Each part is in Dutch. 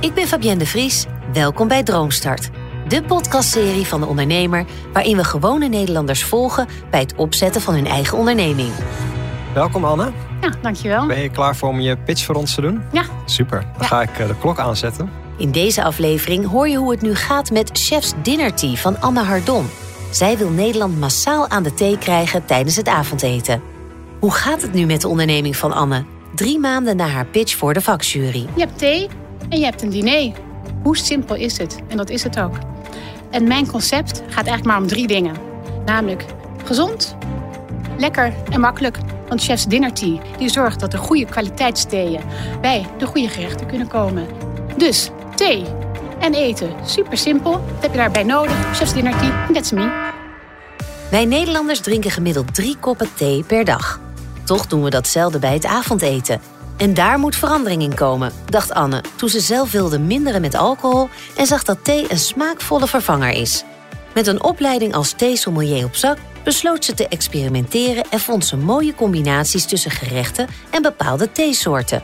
Ik ben Fabienne de Vries. Welkom bij Droomstart. De podcastserie van de ondernemer waarin we gewone Nederlanders volgen bij het opzetten van hun eigen onderneming. Welkom Anne. Ja, dankjewel. Ben je klaar voor om je pitch voor ons te doen? Ja. Super. Dan Ja. ga ik eh, de klok aanzetten. In deze aflevering hoor je hoe het nu gaat met Chef's Dinner Tea van Anne Hardon. Zij wil Nederland massaal aan de thee krijgen tijdens het avondeten. Hoe gaat het nu met de onderneming van Anne? Drie maanden na haar pitch voor de vakjury. Je hebt thee en je hebt een diner. Hoe simpel is het? En dat is het ook. En mijn concept gaat eigenlijk maar om drie dingen. Namelijk gezond, lekker en makkelijk. Want Chef's Dinner Tea die zorgt dat de goede kwaliteitstheeën bij de goede gerechten kunnen komen. Dus thee en eten, super simpel. Wat heb je daarbij nodig? Chef's Dinner Tea, that's me. Wij Nederlanders drinken gemiddeld drie koppen thee per dag. Toch doen we dat zelden bij het avondeten. En daar moet verandering in komen, dacht Anne toen ze zelf wilde minderen met alcohol en zag dat thee een smaakvolle vervanger is. Met een opleiding als theesommelier op zak besloot ze te experimenteren en vond ze mooie combinaties tussen gerechten en bepaalde theesoorten.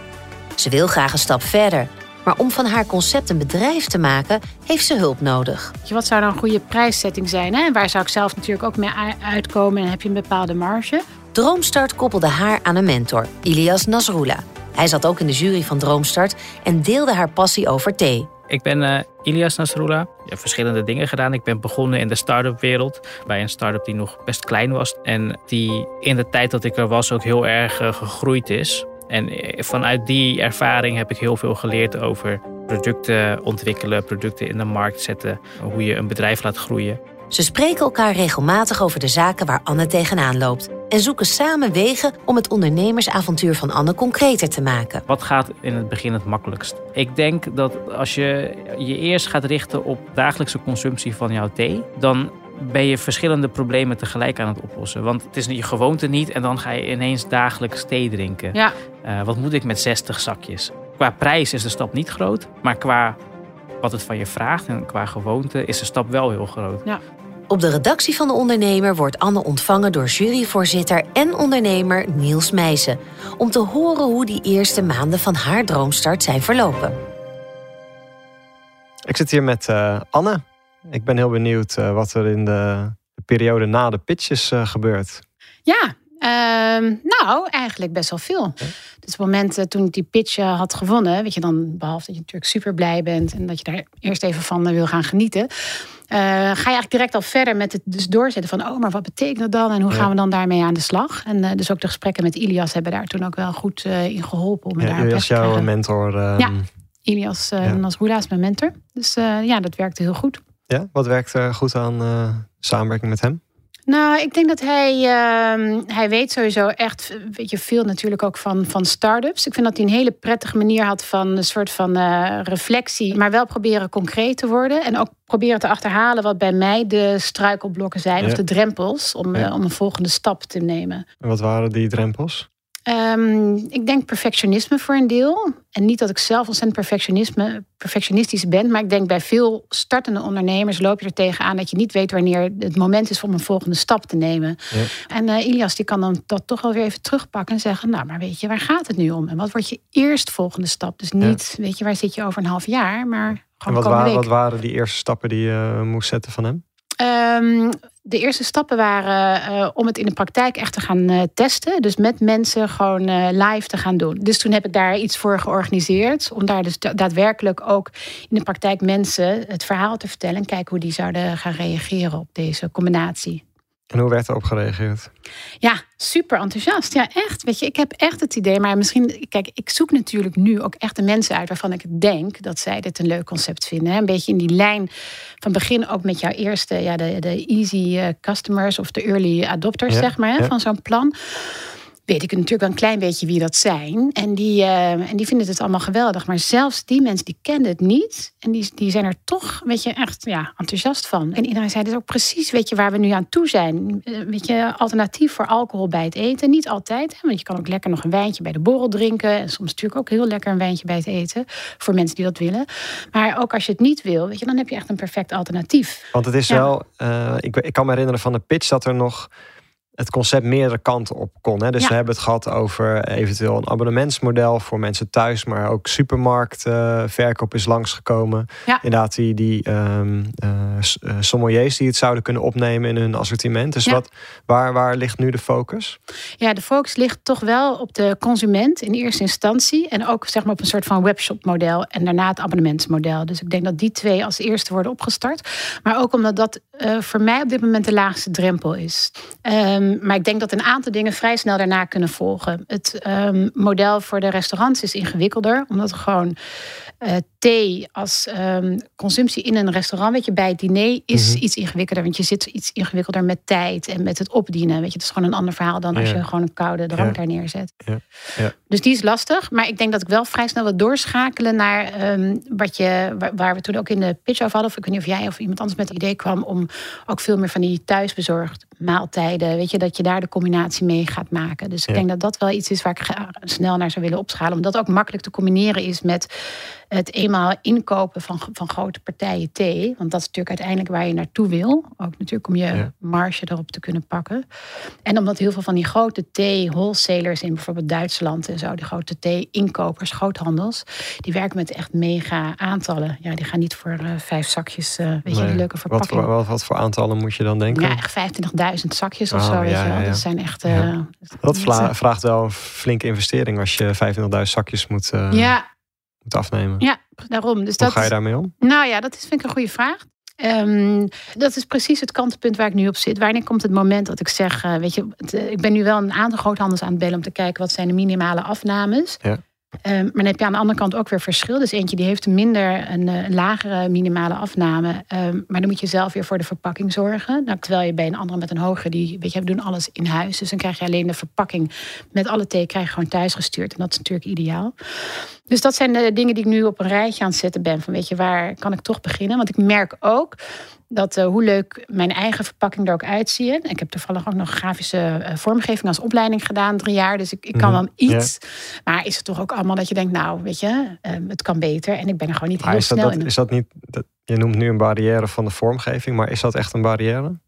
Ze wil graag een stap verder, maar om van haar concept een bedrijf te maken, heeft ze hulp nodig. Wat zou dan een goede prijssetting zijn? Hè? En waar zou ik zelf natuurlijk ook mee uitkomen? En heb je een bepaalde marge? Droomstart koppelde haar aan een mentor, Ilias Nasrullah. Hij zat ook in de jury van Droomstart en deelde haar passie over thee. Ik ben eh, Ilias Nasrullah. Ik heb verschillende dingen gedaan. Ik ben begonnen in de start-up wereld. Bij een start-up die nog best klein was. En die in de tijd dat ik er was ook heel erg eh, gegroeid is. En eh, vanuit die ervaring heb ik heel veel geleerd over producten ontwikkelen, producten in de markt zetten. Hoe je een bedrijf laat groeien. Ze spreken elkaar regelmatig over de zaken waar Anne tegenaan loopt en zoeken samen wegen om het ondernemersavontuur van Anne concreter te maken. Wat gaat in het begin het makkelijkst? Ik denk dat als je je eerst gaat richten op dagelijkse consumptie van jouw thee, dan ben je verschillende problemen tegelijk aan het oplossen. Want het is je gewoonte niet en dan ga je ineens dagelijks thee drinken. Ja, Eh, wat moet ik met 60 zakjes? Qua prijs is de stap niet groot, maar qua wat het van je vraagt en qua gewoonte is de stap wel heel groot. Op de redactie van de ondernemer wordt Anne ontvangen door juryvoorzitter en ondernemer Niels Meijsen om te horen hoe die eerste maanden van haar droomstart zijn verlopen. Ik zit hier met eh, Anne. Ik ben heel benieuwd eh, wat er in de, de periode na de pitches eh, gebeurt. Ja, ehm, nou, eigenlijk best wel veel. Dus op het moment toen ik die pitch had gewonnen, weet je dan, behalve dat je natuurlijk super blij bent en dat je daar eerst even van wil gaan genieten, eh, ga je eigenlijk direct al verder met het dus doorzetten van, oh, maar wat betekent dat dan en hoe Ja. gaan we dan daarmee aan de slag? En eh, dus ook de gesprekken met Ilias hebben daar toen ook wel goed eh, in geholpen om daar Ja, als te jouw mentor. ehm, Ja. Ilias uh, Ja. Nasrullah is mijn mentor. Dus ja, dat werkte heel goed. ja, wat werkt er goed aan samenwerking met hem? Nou, ik denk dat hij, ehm, hij weet sowieso echt weet je, veel natuurlijk ook van, van start-ups. Ik vind dat hij een hele prettige manier had van een soort van eh, reflectie, maar wel proberen concreet te worden. En ook proberen te achterhalen wat bij mij de struikelblokken zijn Ja. of de drempels om, eh, om een volgende stap te nemen. En wat waren die drempels? Ehm, ik denk perfectionisme voor een deel. En niet dat ik zelf ontzettend perfectionisme, perfectionistisch ben. Maar ik denk bij veel startende ondernemers loop je er tegenaan dat je niet weet wanneer het moment is om een volgende stap te nemen. Ja. En eh, Ilias die kan dan dat toch wel weer even terugpakken en zeggen: Nou, maar weet je, waar gaat het nu om? En wat wordt je eerst volgende stap? Dus niet, weet je, waar zit je over een half jaar, maar En gewoon wat, komende waren, week. wat waren die eerste stappen die je moest zetten van hem? Ehm, de eerste stappen waren eh, om het in de praktijk echt te gaan eh, testen. Dus met mensen gewoon eh, live te gaan doen. Dus toen heb ik daar iets voor georganiseerd. Om daar dus da- daadwerkelijk ook in de praktijk mensen het verhaal te vertellen. En kijken hoe die zouden gaan reageren op deze combinatie. En hoe werd erop gereageerd? Ja, super enthousiast. Ja, echt. Weet je, ik heb echt het idee. Maar misschien, kijk, ik zoek natuurlijk nu ook echt de mensen uit waarvan ik denk dat zij dit een leuk concept vinden. hè. Een beetje in die lijn van begin ook met jouw eerste, ja, de, de easy eh, customers of de early adopters, Ja, zeg maar, hè, ja. van zo'n plan. Weet ik natuurlijk wel een klein beetje wie dat zijn. En die, eh, en die vinden het allemaal geweldig. Maar zelfs die mensen die kennen het niet. En die, die zijn er toch, weet je, echt ja, enthousiast van. En iedereen zei, dit is ook precies, weet je, waar we nu aan toe zijn. Eh, Weet je, alternatief voor alcohol bij het eten. Niet altijd, hè, want je kan ook lekker nog een wijntje bij de borrel drinken. En soms natuurlijk ook heel lekker een wijntje bij het eten. Voor mensen die dat willen. Maar ook als je het niet wil, weet je, dan heb je echt een perfect alternatief. Want het is Ja. wel, eh, ik, ik kan me herinneren van de pitch dat er nog het concept meerdere kanten op kon. Hè? Dus Ja. we hebben het gehad over eventueel een abonnementsmodel voor mensen thuis, maar ook supermarktverkoop is langsgekomen. Ja. Inderdaad, die, die ehm, eh, eh, sommeliers die het zouden kunnen opnemen in hun assortiment. Dus Ja. wat, waar, waar ligt nu de focus? Ja, de focus ligt toch wel op de consument in eerste instantie. En ook zeg maar, op een soort van webshop-model. En daarna het abonnementsmodel. Dus ik denk dat die twee als eerste worden opgestart. Maar ook omdat dat eh, voor mij op dit moment de laagste drempel is. Ehm, maar ik denk dat een aantal dingen vrij snel daarna kunnen volgen. Het ehm, model voor de restaurants is ingewikkelder. Omdat gewoon eh, thee als ehm, consumptie in een restaurant, weet je, bij het diner is Mhm. iets ingewikkelder. Want je zit iets ingewikkelder met tijd en met het opdienen. Weet je, het is gewoon een ander verhaal dan als je gewoon een koude drank Ja. daar neerzet. Ja. Ja. Dus die is lastig. Maar ik denk dat ik wel vrij snel wat doorschakelen naar wat je, waar, waar we toen ook in de pitch over hadden. Of ik weet niet of jij of iemand anders met het idee kwam om ook veel meer van die thuisbezorgd maaltijden. Weet je, dat je daar de combinatie mee gaat maken. Dus ik Ja. denk dat dat wel iets is waar ik snel naar zou willen opschalen. Omdat dat ook makkelijk te combineren is met het eenmaal inkopen van, van grote partijen thee. Want dat is natuurlijk uiteindelijk waar je naartoe wil. Ook natuurlijk om je Ja. marge erop te kunnen pakken. En omdat heel veel van die grote thee-wholesalers in bijvoorbeeld Duitsland en zo, die grote thee-inkopers, groothandels, die werken met echt mega aantallen. Ja, die gaan niet voor eh, vijf zakjes, eh, weet je, die leuke Wat verpakking. voor, wat, wat voor aantallen moet je dan denken? Ja, echt 25.000 zakjes of Oh, zo, weet ja, je wel. ja, ja. Dat zijn echt... Eh, Dat vraagt wel een flinke investering als je 25.000 zakjes moet, ja, moet afnemen. ja, daarom. Dus Hoe dat, ga je daarmee om? Nou ja, dat is, vind ik een goede vraag. Ehm, dat is precies het kantelpunt waar ik nu op zit. Wanneer komt het moment dat ik zeg, eh, weet je, het, eh, ik ben nu wel een aantal groothandels aan het bellen om te kijken wat zijn de minimale afnames. Ja. Ehm, maar dan heb je aan de andere kant ook weer verschil. Dus eentje die heeft minder een, eh, lagere minimale afname. Ehm, maar dan moet je zelf weer voor de verpakking zorgen. Nou, terwijl je bij een andere met een hogere, die, weet je, we doen alles in huis. Dus dan krijg je alleen de verpakking met alle thee krijg je gewoon thuis gestuurd. En dat is natuurlijk ideaal. Dus dat zijn de dingen die ik nu op een rijtje aan het zetten ben. Van weet je, waar kan ik toch beginnen? Want ik merk ook dat eh, hoe leuk mijn eigen verpakking er ook uitziet. Ik heb toevallig ook nog grafische eh, vormgeving als opleiding gedaan, drie jaar. Dus ik, ik kan Mhm, wel iets. Maar is het toch ook allemaal dat je denkt, nou, weet je, eh, het kan beter. En ik ben er gewoon niet Maar heel is snel dat, in. is dat niet, dat, je noemt nu een barrière van de vormgeving, maar is dat echt een barrière?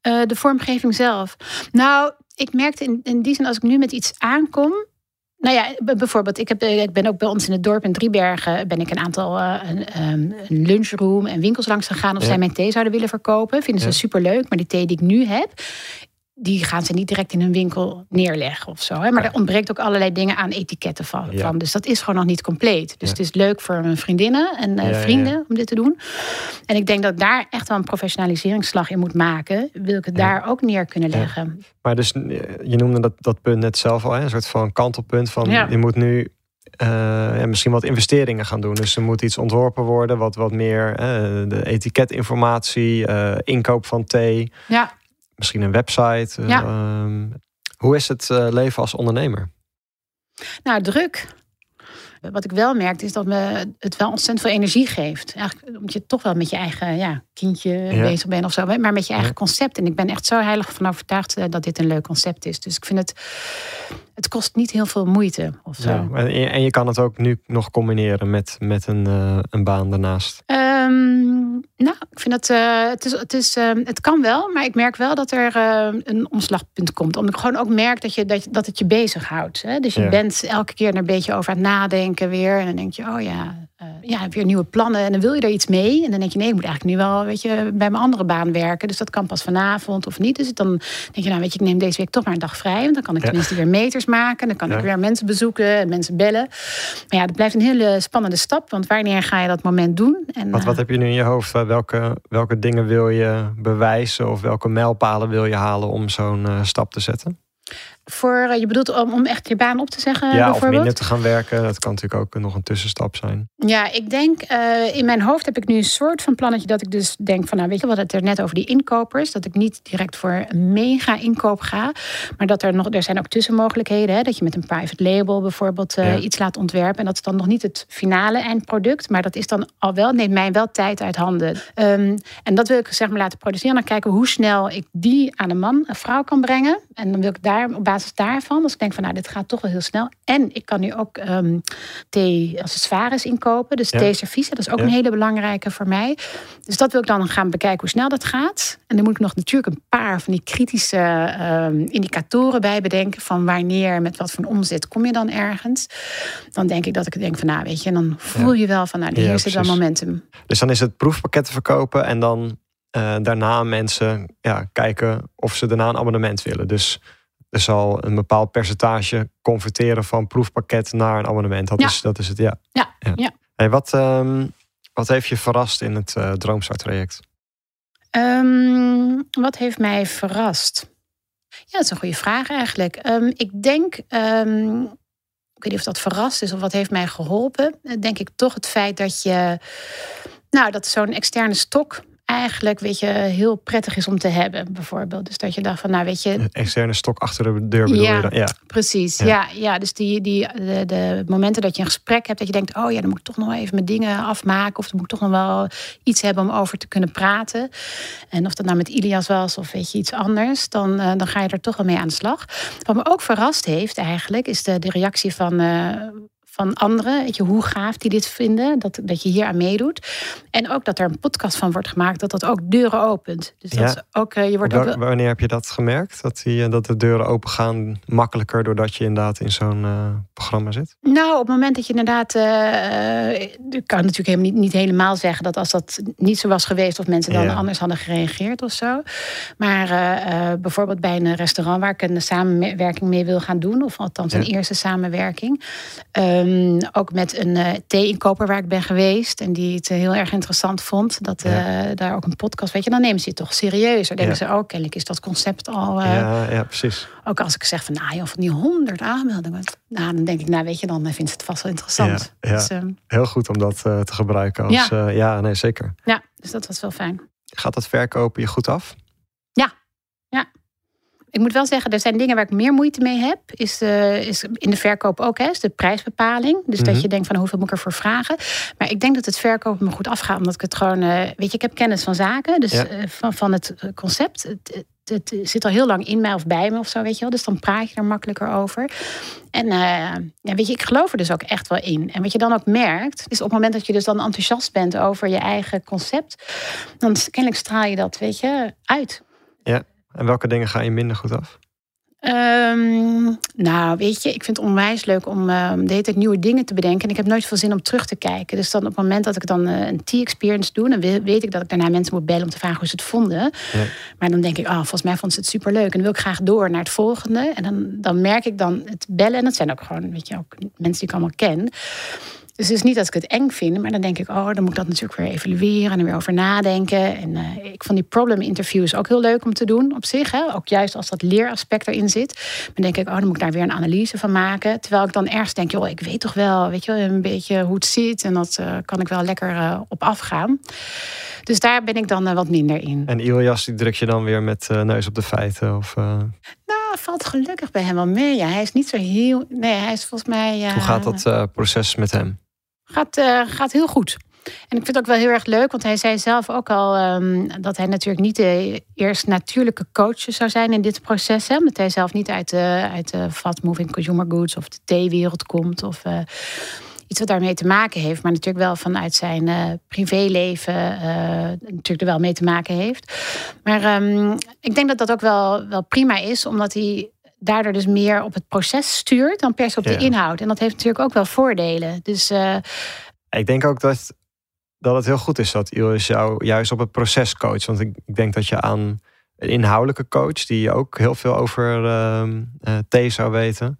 Eh, de vormgeving zelf. Nou, ik merkte in, in die zin, als ik nu met iets aankom. Nou ja, bijvoorbeeld, ik, heb, eh, ik ben ook bij ons in het dorp in Driebergen. ben ik een aantal eh, een, ehm, een lunchroom en winkels langs gegaan. of Ja. zij mijn thee zouden willen verkopen. Vinden ze Ja. superleuk. Maar die thee die ik nu heb. Die gaan ze niet direct in hun winkel neerleggen of zo. Hè? Maar Ja. er ontbreekt ook allerlei dingen aan etiketten van. Ja. Dus dat is gewoon nog niet compleet. Dus Ja. het is leuk voor mijn vriendinnen en eh, vrienden om dit te doen. En ik denk dat ik daar echt wel een professionaliseringsslag in moet maken. Wil ik het daar ook neer kunnen leggen. Maar dus, eh, je noemde dat, dat punt net zelf al, hè? een soort van kantelpunt van Ja. je moet nu eh, misschien wat investeringen gaan doen. Dus er moet iets ontworpen worden, wat, wat meer de etiketinformatie, inkoop van thee, Ja. Misschien een website. eh, Ja. ehm, hoe is het eh, leven als ondernemer? Nou, druk. Wat ik wel merk is dat me het wel ontzettend veel energie geeft. Eigenlijk omdat je toch wel met je eigen ja, kindje bezig bent of zo. Maar met je eigen Ja. concept. En ik ben echt zo heilig van overtuigd eh, dat dit een leuk concept is. Dus ik vind het... Het kost niet heel veel moeite of zo. Ja, en, je- en je kan het ook nu nog combineren met, met een, eh, een baan daarnaast. Ehm, nou, ik vind dat eh, het, is, het, is, ehm, het kan wel, maar ik merk wel dat er eh, een omslagpunt komt. Omdat ik gewoon ook merk dat, je, dat, dat het je bezighoudt. Hè? Dus je Ja. bent elke keer er een beetje over aan het nadenken weer. En dan denk je, oh ja, eh, ja, heb weer nieuwe plannen. En dan wil je er iets mee. En dan denk je, nee, ik moet eigenlijk nu wel weet je, bij mijn andere baan werken. Dus dat kan pas vanavond of niet. Dus dan denk je, nou weet je, ik neem deze week toch maar een dag vrij. Want dan kan ik Ja. tenminste weer meters maken. Dan kan Ja. ik weer mensen bezoeken en mensen bellen. Maar ja, dat blijft een hele spannende stap. Want wanneer ga je dat moment doen? En, Wat, wat heb je nu in je hoofd? Welke, welke dingen wil je bewijzen of welke mijlpalen wil je halen om zo'n eh, stap te zetten? Voor, eh, je bedoelt om, om echt je baan op te zeggen, ja, of minder te gaan werken. Dat kan natuurlijk ook nog een tussenstap zijn. Ja, ik denk, eh, in mijn hoofd heb ik nu een soort van plannetje dat ik dus denk van, nou weet je wat, het er net over die inkopers, dat ik niet direct voor een mega inkoop ga, maar dat er nog, er zijn ook tussenmogelijkheden, hè, dat je met een private label bijvoorbeeld eh, Ja. iets laat ontwerpen en dat is dan nog niet het finale eindproduct, maar dat is dan al wel, neemt mij wel tijd uit handen. Ehm, en dat wil ik zeg maar laten produceren en dan kijken hoe snel ik die aan een man, een vrouw kan brengen en dan wil ik daar op basis daarvan, als ik denk van nou, dit gaat toch wel heel snel. En ik kan nu ook um, thee accessoires inkopen. Dus ja. thee-servies, dat is ook een hele belangrijke voor mij. Dus dat wil ik dan gaan bekijken hoe snel dat gaat. En dan moet ik nog natuurlijk een paar van die kritische um, indicatoren bij bedenken. Van wanneer, met wat voor een omzet kom je dan ergens. Dan denk ik dat ik denk van nou, weet je, dan voel je wel van nou, hier zit dan momentum. Dus dan is het proefpakketten verkopen en dan uh, daarna mensen ja, kijken of ze daarna een abonnement willen. Dus er zal een bepaald percentage converteren van proefpakket naar een abonnement. Dat, is, dat is het, ja. Ja, ja. Hey, wat, um, wat heeft je verrast in het uh, Droomstart-traject? Um, wat heeft mij verrast? Ja, dat is een goede vraag eigenlijk. Um, ik denk, ik weet niet of dat verrast is of wat heeft mij geholpen. Denk ik toch het feit dat je, nou, dat zo'n externe stok eigenlijk weet je, heel prettig is om te hebben, bijvoorbeeld. Dus dat je dacht van, nou weet je... Een externe stok achter de deur bedoel ja, je dan? Ja, precies. Ja. ja, dus die, die, de, de, momenten dat je een gesprek hebt, dat je denkt, oh ja, dan moet ik toch nog even mijn dingen afmaken. Of dan moet ik toch nog wel iets hebben om over te kunnen praten. En of dat nou met Ilias was of weet je iets anders, dan, uh, dan ga je er toch wel mee aan de slag. Wat me ook verrast heeft eigenlijk, is de, de reactie van... Uh, van anderen. Weet je, hoe gaaf die dit vinden, dat, dat je hier aan meedoet. En ook dat er een podcast van wordt gemaakt, dat dat ook deuren opent. Dus dat ja. ook, uh, je wordt ook... Wanneer heb je dat gemerkt? Dat, die, dat de deuren open gaan makkelijker doordat je inderdaad in zo'n uh, programma zit? Nou, op het moment dat je inderdaad... Uh, ik kan natuurlijk helemaal niet, niet helemaal zeggen dat als dat niet zo was geweest... of mensen dan ja. anders hadden gereageerd of zo. Maar bijvoorbeeld bij een restaurant waar ik een samenwerking mee wil gaan doen... of althans een eerste samenwerking... Um, ook met een uh, thee-inkoper waar ik ben geweest. En die het heel erg interessant vond. Dat uh, daar ook een podcast, weet je, dan nemen ze het toch serieus. Dan denken ja. ze, oh, kennelijk is dat concept al. Ja, ja, precies. Ook als ik zeg van, nou joh, van die honderd aanmeldingen. Nou, dan denk ik, nou weet je, dan vindt ze het vast wel interessant. Ja, dus, um, heel goed om dat te gebruiken. Als, ja. ja, nee, zeker. Ja, dus dat was wel fijn. Gaat dat verkopen je goed af? Ik moet wel zeggen, er zijn dingen waar ik meer moeite mee heb. Is, uh, is in de verkoop ook, hè, is de prijsbepaling. Dus dat je denkt van hoeveel moet ik ervoor vragen. Maar ik denk dat het verkopen me goed afgaat. Omdat ik het gewoon, uh, weet je, ik heb kennis van zaken. Dus ja. uh, van, van het concept. Het, het, het, zit al heel lang in mij of bij me of zo, weet je wel. Dus dan praat je er makkelijker over. En ja, weet je, ik geloof er dus ook echt wel in. En wat je dan ook merkt, is op het moment dat je dus dan enthousiast bent over je eigen concept, dan kennelijk straal je dat, weet je, uit. Ja. En welke dingen ga je minder goed af? Um, nou, weet je, ik vind het onwijs leuk om uh, de hele tijd nieuwe dingen te bedenken. En ik heb nooit veel zin om terug te kijken. Dus dan op het moment dat ik dan uh, een tea-experience doe, dan weet ik dat ik daarna mensen moet bellen om te vragen hoe ze het vonden. Ja. Maar dan denk ik, oh, volgens mij vond ze het superleuk. En dan wil ik graag door naar het volgende. En dan, dan merk ik dan het bellen. En dat zijn ook gewoon, weet je, ook mensen die ik allemaal ken. Dus het is niet dat ik het eng vind, maar dan denk ik, oh, dan moet ik dat natuurlijk weer evalueren en er weer over nadenken. En uh, ik vond die problem interviews ook heel leuk om te doen op zich. Hè? Ook juist als dat leeraspect erin zit. Dan denk ik, oh, dan moet ik daar weer een analyse van maken. Terwijl ik dan ergens denk, joh, ik weet toch wel, weet je wel, een beetje hoe het zit. En dat uh, kan ik wel lekker uh, op afgaan. Dus daar ben ik dan wat minder in. En Ilias, die druk je dan weer met neus op de feiten? Of, Nou, valt gelukkig bij hem wel mee. Ja, hij is niet zo heel. Nee, hij is volgens mij. Hoe gaat dat proces met hem? Gaat, uh, gaat heel goed. En ik vind het ook wel heel erg leuk, want hij zei zelf ook al um, dat hij natuurlijk niet de eerst natuurlijke coach zou zijn in dit proces. Hè, omdat hij zelf niet uit de, uit de fast moving consumer goods of de theewereld komt. Of uh, iets wat daarmee te maken heeft. Maar natuurlijk wel vanuit zijn uh, privéleven natuurlijk er wel mee te maken heeft. Maar um, ik denk dat dat ook wel, wel prima is, omdat hij daardoor dus meer op het proces stuurt dan per se op de ja. inhoud. En dat heeft natuurlijk ook wel voordelen. Dus, uh... Ik denk ook dat, dat het heel goed is dat Iris jou juist op het proces coacht. Want ik, ik denk dat je aan een inhoudelijke coach, die ook heel veel over uh, uh, thee zou weten.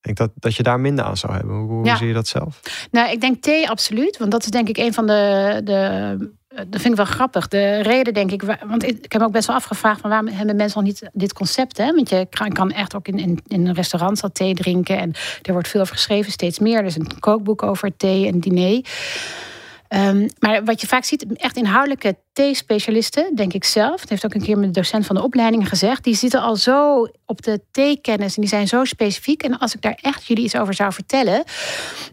Ik denk dat, dat je daar minder aan zou hebben. Hoe, hoe ja. zie je dat zelf? Nou, ik denk thee absoluut. Want dat is denk ik een van de, de dat vind ik wel grappig. De reden, denk ik, want ik heb ook best wel afgevraagd van waarom hebben mensen al niet dit concept? Hè? Want je kan echt ook in, in, in een restaurant al thee drinken en er wordt veel over geschreven, steeds meer. Er is een kookboek over thee en diner. Ehm, maar wat je vaak ziet, echt inhoudelijke T-specialisten, denk ik zelf. Dat heeft ook een keer mijn docent van de opleiding gezegd. Die zitten al zo op de T-kennis en die zijn zo specifiek. En als ik daar echt jullie iets over zou vertellen,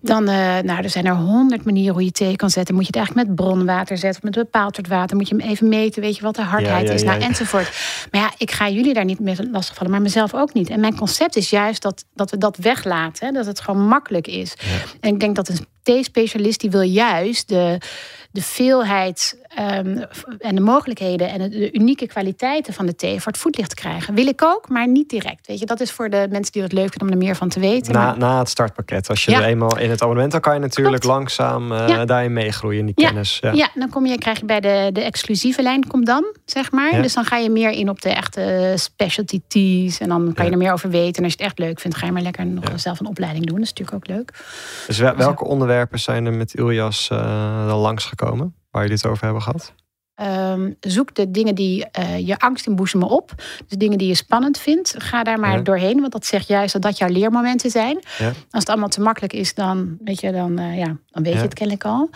dan uh, nou, er zijn er honderd manieren hoe je thee kan zetten. Moet je het eigenlijk met bronwater zetten of met bepaald soort water? Moet je hem even meten, weet je wat de hardheid is, nou, enzovoort. Maar ja, ik ga jullie daar niet mee lastigvallen, maar mezelf ook niet. En mijn concept is juist dat, dat we dat weglaten, dat het gewoon makkelijk is. En ik denk dat een T-specialist die wil juist de, de veelheid um, en de mogelijkheden en de unieke kwaliteiten van de thee voor het voetlicht krijgen. Wil ik ook, maar niet direct. Weet je, dat is voor de mensen die het leuk vinden om er meer van te weten. Na, na het startpakket. Als je er eenmaal in het abonnement, dan kan je natuurlijk langzaam uh, daarin meegroeien in die kennis. Ja. ja, dan kom je, krijg je bij de, de exclusieve lijn, kom dan, zeg maar. Dus dan ga je meer in op de echte specialty teas. En dan kan je er meer over weten. En als je het echt leuk vindt, ga je maar lekker nog zelf een opleiding doen. Dat is natuurlijk ook leuk. Dus welke onderwerpen zijn er met Iljas uh, dan langsgekomen? waar jullie het over hebben gehad? Um, zoek de dingen die uh, je angst inboezemen op. Dus dingen die je spannend vindt. Ga daar maar doorheen. Want dat zegt juist dat dat jouw leermomenten zijn. Ja. Als het allemaal te makkelijk is, dan weet je, dan, uh, ja, dan weet je het kennelijk al.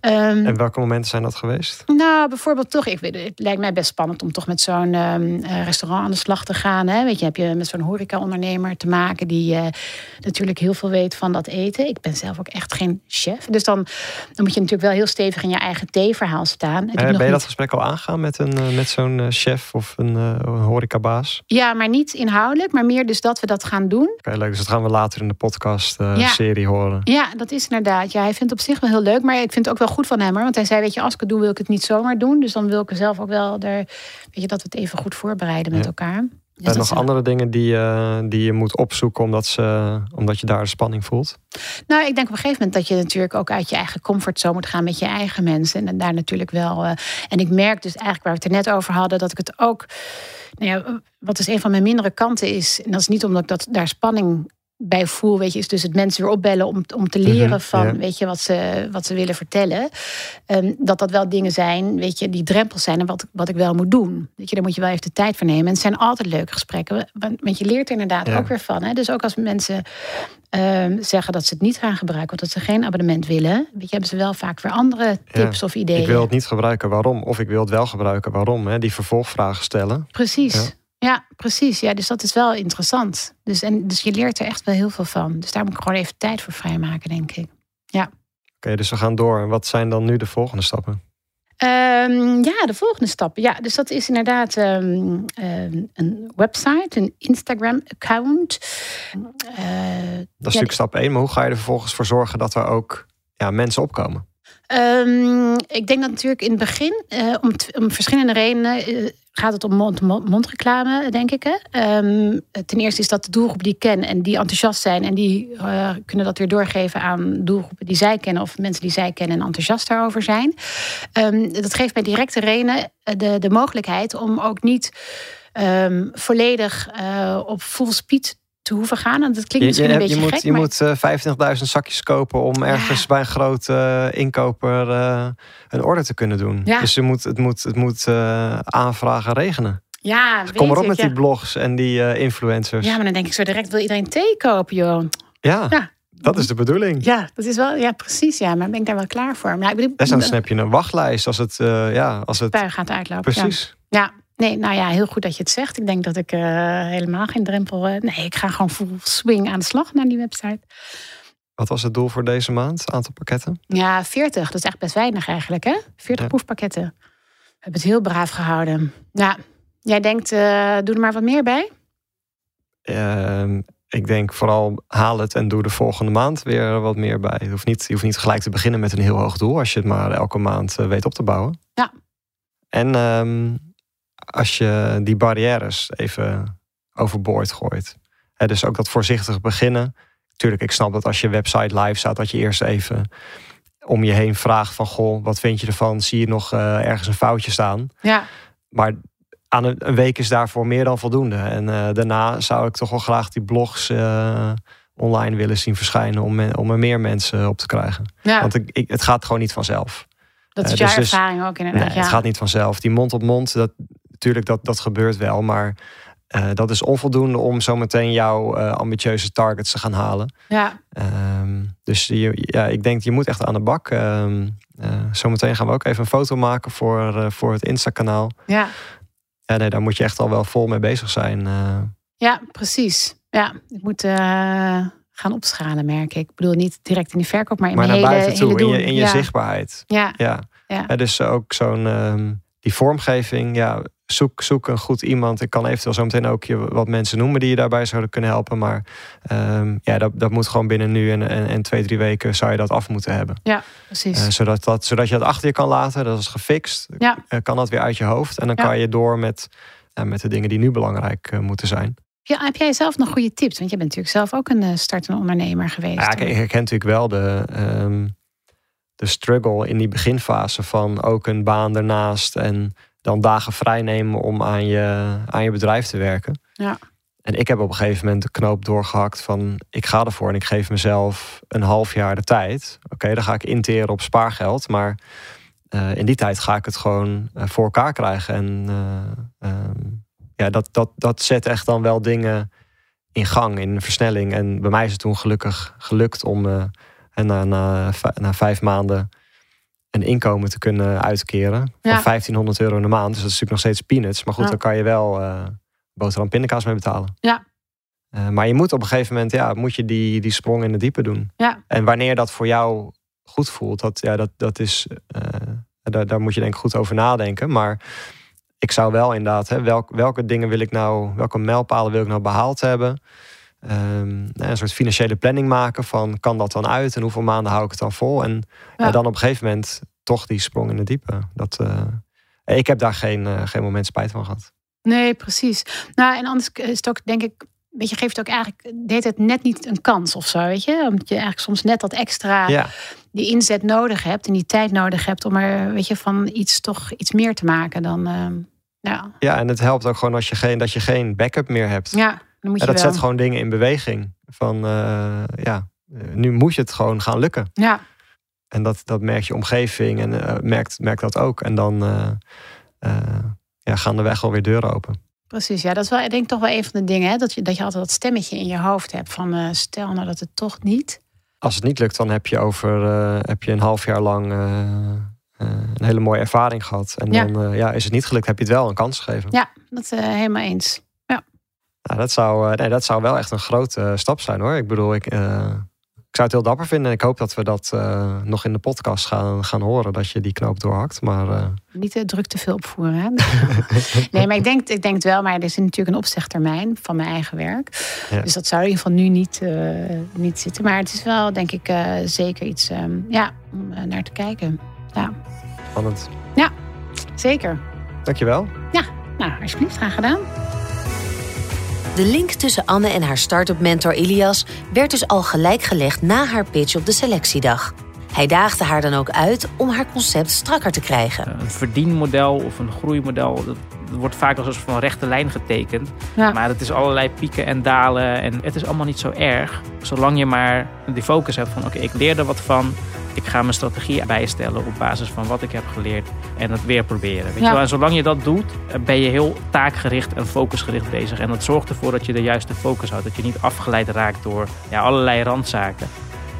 Um, en welke momenten zijn dat geweest? Nou, bijvoorbeeld toch, ik weet, het lijkt mij best spannend om toch met zo'n um, restaurant aan de slag te gaan. Hè? Weet je, heb je met zo'n horeca-ondernemer te maken die uh, natuurlijk heel veel weet van dat eten. Ik ben zelf ook echt geen chef. Dus dan, dan moet je natuurlijk wel heel stevig in je eigen theeverhaal staan. ben je dat gesprek al aangaan met, een, met zo'n chef of een, een horecabaas? Ja, maar niet inhoudelijk, maar meer dus dat we dat gaan doen. Oké, leuk. Dus dat gaan we later in de podcast-serie ja. horen. Ja, dat is inderdaad. Ja, hij vindt op zich wel heel leuk, maar ik vind het ook wel goed van hem. Hoor. Want hij zei, weet je, als ik het doe, wil ik het niet zomaar doen. Dus dan wil ik er zelf ook wel, er, weet je, dat we het even goed voorbereiden met elkaar. Dus zijn er nog andere dingen die, uh, die je moet opzoeken omdat, ze, omdat je daar de spanning voelt? Nou, ik denk op een gegeven moment dat je natuurlijk ook uit je eigen comfortzone moet gaan met je eigen mensen. En daar natuurlijk wel. Uh, en ik merk dus eigenlijk waar we het er net over hadden, dat ik het ook. Nou ja, wat dus een van mijn mindere kanten is. En dat is niet omdat ik dat, daar spanning bij voel, weet je, is dus het mensen weer opbellen om, om te leren mhm, van, weet je, wat ze, wat ze willen vertellen. Um, dat dat wel dingen zijn, weet je, die drempels zijn en wat, wat ik wel moet doen. Weet je, daar moet je wel even de tijd voor nemen. En het zijn altijd leuke gesprekken, want je leert er inderdaad ook weer van. Hè? Dus ook als mensen um, zeggen dat ze het niet gaan gebruiken, of dat ze geen abonnement willen, weet je, hebben ze wel vaak weer andere tips of ideeën. Ik wil het niet gebruiken, waarom? Of ik wil het wel gebruiken, waarom? Hè? Die vervolgvragen stellen. Precies. Ja, precies. Ja, dus dat is wel interessant. Dus, en, dus je leert er echt wel heel veel van. Dus daar moet ik gewoon even tijd voor vrijmaken, denk ik. Ja. Oké, dus we gaan door. Wat zijn dan nu de volgende stappen? Um, ja, de volgende stappen. Ja, dus dat is inderdaad um, um, een website, een Instagram-account. Uh, dat is natuurlijk stap 1, maar hoe ga je er vervolgens voor zorgen dat er ook ja, mensen opkomen? ik denk dat natuurlijk in het begin, uh, om, om verschillende redenen, uh, gaat het om mond-to-mond reclame, denk ik. Hè? Um, ten eerste is dat de doelgroep die ik ken en die enthousiast zijn en die uh, kunnen dat weer doorgeven aan doelgroepen die zij kennen of mensen die zij kennen en enthousiast daarover zijn. Um, dat geeft mij directe reden de, de mogelijkheid om ook niet um, volledig uh, op full speed te hoeven gaan. En dat klinkt misschien een beetje je moet, gek. Je moet uh, 25.000 zakjes kopen om ergens bij een grote uh, inkoper uh, een order te kunnen doen. Ja. Dus je moet, het moet, het moet aanvragen regenen. Ja, dus kom erop met die blogs en die influencers. Ja, maar dan denk ik zo direct wil iedereen thee kopen, joh. Ja. ja. Dat is de bedoeling. Ja, dat is wel, ja, precies. Ja, maar ben ik daar wel klaar voor? Maar ik bedoel, Desnoods heb je een wachtlijst als het, ja, als het. Gaat uitlopen. Precies. Ja. ja. Nee, nou ja, heel goed dat je het zegt. Ik denk dat ik uh, helemaal geen drempel. Uh, nee, ik ga gewoon full swing aan de slag naar die website. Wat was het doel voor deze maand? Aantal pakketten? Ja, 40. Dat is echt best weinig eigenlijk, hè? 40 ja. proefpakketten. We hebben het heel braaf gehouden. Ja, jij denkt, uh, doe er maar wat meer bij? Ehm, ik denk vooral haal het en doe de volgende maand weer wat meer bij. Je hoeft niet, je hoeft niet gelijk te beginnen met een heel hoog doel als je het maar elke maand weet op te bouwen. Ja. En um, als je die barrières even overboord gooit. dus ook dat voorzichtig beginnen. Tuurlijk, ik snap dat als je website live staat, dat je eerst even om je heen vraagt van goh, wat vind je ervan? Zie je nog uh, ergens een foutje staan? Ja. Maar aan een, een, week is daarvoor meer dan voldoende. En uh, daarna zou ik toch wel graag die blogs uh, online willen zien verschijnen om, om er meer mensen op te krijgen. Ja. Want ik, ik, het gaat gewoon niet vanzelf. Dat is uh, jouw dus, ervaring ook inderdaad. Nee, ja. Het gaat niet vanzelf. Die mond op mond, dat, natuurlijk, dat, dat gebeurt wel. Maar uh, dat is onvoldoende om zometeen jouw uh, ambitieuze targets te gaan halen. Ja. Um, dus je, ja, ik denk, je moet echt aan de bak. Um, Uh, zometeen gaan we ook even een foto maken voor, voor het Insta-kanaal. Ja. Ja, nee, daar moet je echt al wel vol mee bezig zijn. Ja, precies. Ja, ik moet gaan opschalen, merk ik. Ik bedoel, niet direct in de verkoop, maar in maar mijn naar hele, buiten toe, hele in je, in je ja. zichtbaarheid. Ja. Ja. Ja. Ja, dus ook zo'n um, die vormgeving. Ja, zoek, zoek een goed iemand. Ik kan eventueel zo meteen ook je wat mensen noemen die je daarbij zouden kunnen helpen. Maar um, ja, dat, dat moet gewoon binnen nu en, en, en, twee, drie weken zou je dat af moeten hebben. Ja, precies. Uh, zodat, dat, zodat je dat achter je kan laten. Dat is gefixt. Ja. Uh, kan dat weer uit je hoofd. En dan Ja. kan je door met, uh, met de dingen die nu belangrijk moeten zijn. Ja, heb jij zelf nog goede tips? Want je bent natuurlijk zelf ook een startende ondernemer geweest. Ja, ik, ik herken natuurlijk wel de, um, de struggle in die beginfase van ook een baan ernaast en dan dagen vrij nemen om aan je, aan je bedrijf te werken. Ja. En ik heb op een gegeven moment de knoop doorgehakt van ik ga ervoor en ik geef mezelf een half jaar de tijd. Oké, okay, dan ga ik interen op spaargeld, maar uh, in die tijd ga ik het gewoon uh, voor elkaar krijgen. En uh, um, ja, dat, dat, dat zet echt dan wel dingen in gang, in versnelling. En bij mij is het toen gelukkig gelukt om na, na, na vijf maanden een inkomen te kunnen uitkeren. Van Ja. 1500 euro in de maand. Dus dat is natuurlijk nog steeds peanuts. Maar goed, Ja. dan kan je wel uh, boterham pindakaas mee betalen. Ja. Uh, maar je moet op een gegeven moment, ja, moet je die, die sprong in de diepe doen. Ja. En wanneer dat voor jou goed voelt, dat, ja, dat, dat is, uh, daar, daar moet je denk ik goed over nadenken. Maar ik zou wel inderdaad, hè, welk, welke dingen wil ik nou, welke mijlpalen wil ik nou behaald hebben? Um, een soort financiële planning maken van kan dat dan uit en hoeveel maanden hou ik het dan vol? En Ja. ja. dan op een gegeven moment toch die sprong in de diepe. Dat, uh, ik heb daar geen, uh, geen moment spijt van gehad. Nee, precies. Nou, en anders is het ook, denk ik, weet je, geeft het ook eigenlijk, deed het net niet een kans of zo, weet je? Omdat je eigenlijk soms net dat extra, Ja, die inzet nodig hebt en die tijd nodig hebt om er, weet je, van iets toch iets meer te maken dan, uh, ja. ja, en het helpt ook gewoon als je geen, dat je geen backup meer hebt. Ja, dan moet je Ja, dat wel. zet gewoon dingen in beweging. Van uh, ja, nu moet je het gewoon gaan lukken. Ja, En dat, dat merkt je omgeving en uh, merkt, merkt dat ook. En dan uh, ja, gaan de weg alweer deuren open. precies. Ja, dat is wel, ik denk toch wel een van de dingen, hè? Dat, je, dat je altijd dat stemmetje in je hoofd hebt van, eh, stel nou dat het toch niet. Als het niet lukt, dan heb je over heb je een half jaar lang uh, een hele mooie ervaring gehad. En Ja. dan ja, is het niet gelukt, heb je het wel een kans gegeven. Ja, dat uh, helemaal eens. Nou, dat, zou, nee, dat zou wel echt een grote stap zijn hoor. Ik bedoel, ik, ik zou het heel dapper vinden. En ik hoop dat we dat nog in de podcast gaan, gaan horen. Dat je die knoop doorhakt. Maar Niet te druk te veel opvoeren. Hè? nee, maar ik denk, ik denk het wel. Maar er is natuurlijk een opzegtermijn van mijn eigen werk. Ja. Dus dat zou in ieder geval nu niet, niet zitten. Maar het is wel, denk ik, zeker iets um, ja, om naar te kijken. Ja. spannend. Ja, zeker. Dankjewel. Ja, nou, alsjeblieft, graag gedaan. De link tussen Anne en haar start-up mentor Ilias werd dus al gelijk gelegd na haar pitch op de selectiedag. Hij daagde haar dan ook uit om haar concept strakker te krijgen. Een verdienmodel of een groeimodel, dat wordt vaak als een van een rechte lijn getekend. Ja. Maar het is allerlei pieken en dalen en het is allemaal niet zo erg. Zolang je maar die focus hebt van oké, okay, ik leer er wat van. Ik ga mijn strategie bijstellen op basis van wat ik heb geleerd en het weer proberen. Weet Ja. je wel? En zolang je dat doet, ben je heel taakgericht en focusgericht bezig. En dat zorgt ervoor dat je de juiste focus houdt. Dat je niet afgeleid raakt door ja, allerlei randzaken.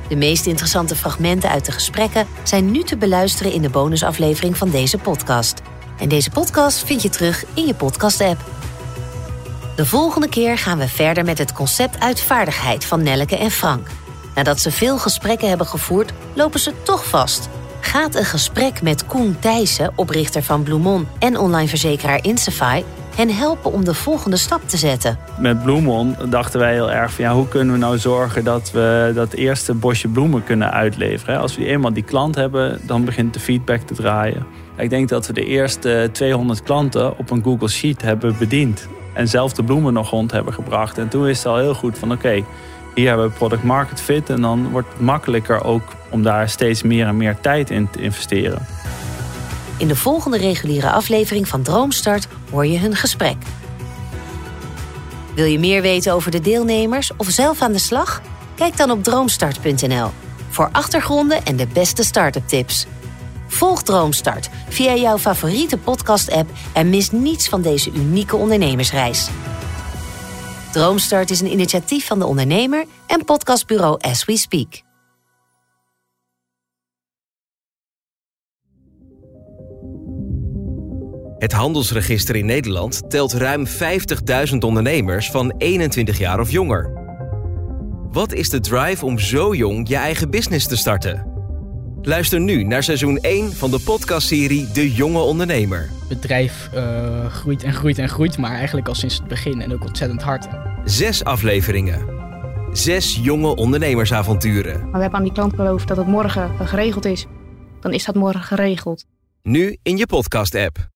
De meest interessante fragmenten uit de gesprekken zijn nu te beluisteren in de bonusaflevering van deze podcast. En deze podcast vind je terug in je podcast-app. De volgende keer gaan we verder met het concept uitvaardigheid van Nelleke en Frank. Nadat ze veel gesprekken hebben gevoerd, lopen ze toch vast. Gaat een gesprek met Koen Thijssen, oprichter van Bloemon en online verzekeraar Insafy, hen helpen om de volgende stap te zetten? Met Bloemon dachten wij heel erg van ja, hoe kunnen we nou zorgen dat we dat eerste bosje bloemen kunnen uitleveren. Als we eenmaal die klant hebben, dan begint de feedback te draaien. Ik denk dat we de eerste 200 klanten op een Google Sheet hebben bediend. En zelf de bloemen nog rond hebben gebracht. En toen is het al heel goed van oké, hier hebben we product market fit. En dan wordt het makkelijker ook om daar steeds meer en meer tijd in te investeren. In de volgende reguliere aflevering van Droomstart hoor je hun gesprek. Wil je meer weten over de deelnemers of zelf aan de slag? Kijk dan op droomstart.nl voor achtergronden en de beste start-up tips. Volg Droomstart via jouw favoriete podcast-app en mis niets van deze unieke ondernemersreis. Droomstart is een initiatief van de ondernemer en podcastbureau As We Speak. Het handelsregister in Nederland telt ruim 50.000 ondernemers van 21 jaar of jonger. Wat is de drive om zo jong je eigen business te starten? Luister nu naar seizoen 1 van de podcastserie De Jonge Ondernemer. Het bedrijf uh, groeit en groeit en groeit, maar eigenlijk al sinds het begin en ook ontzettend hard. Zes afleveringen. Zes jonge ondernemersavonturen. Maar we hebben aan die klant beloofd dat het morgen geregeld is. Dan is dat morgen geregeld. Nu in je podcast-app.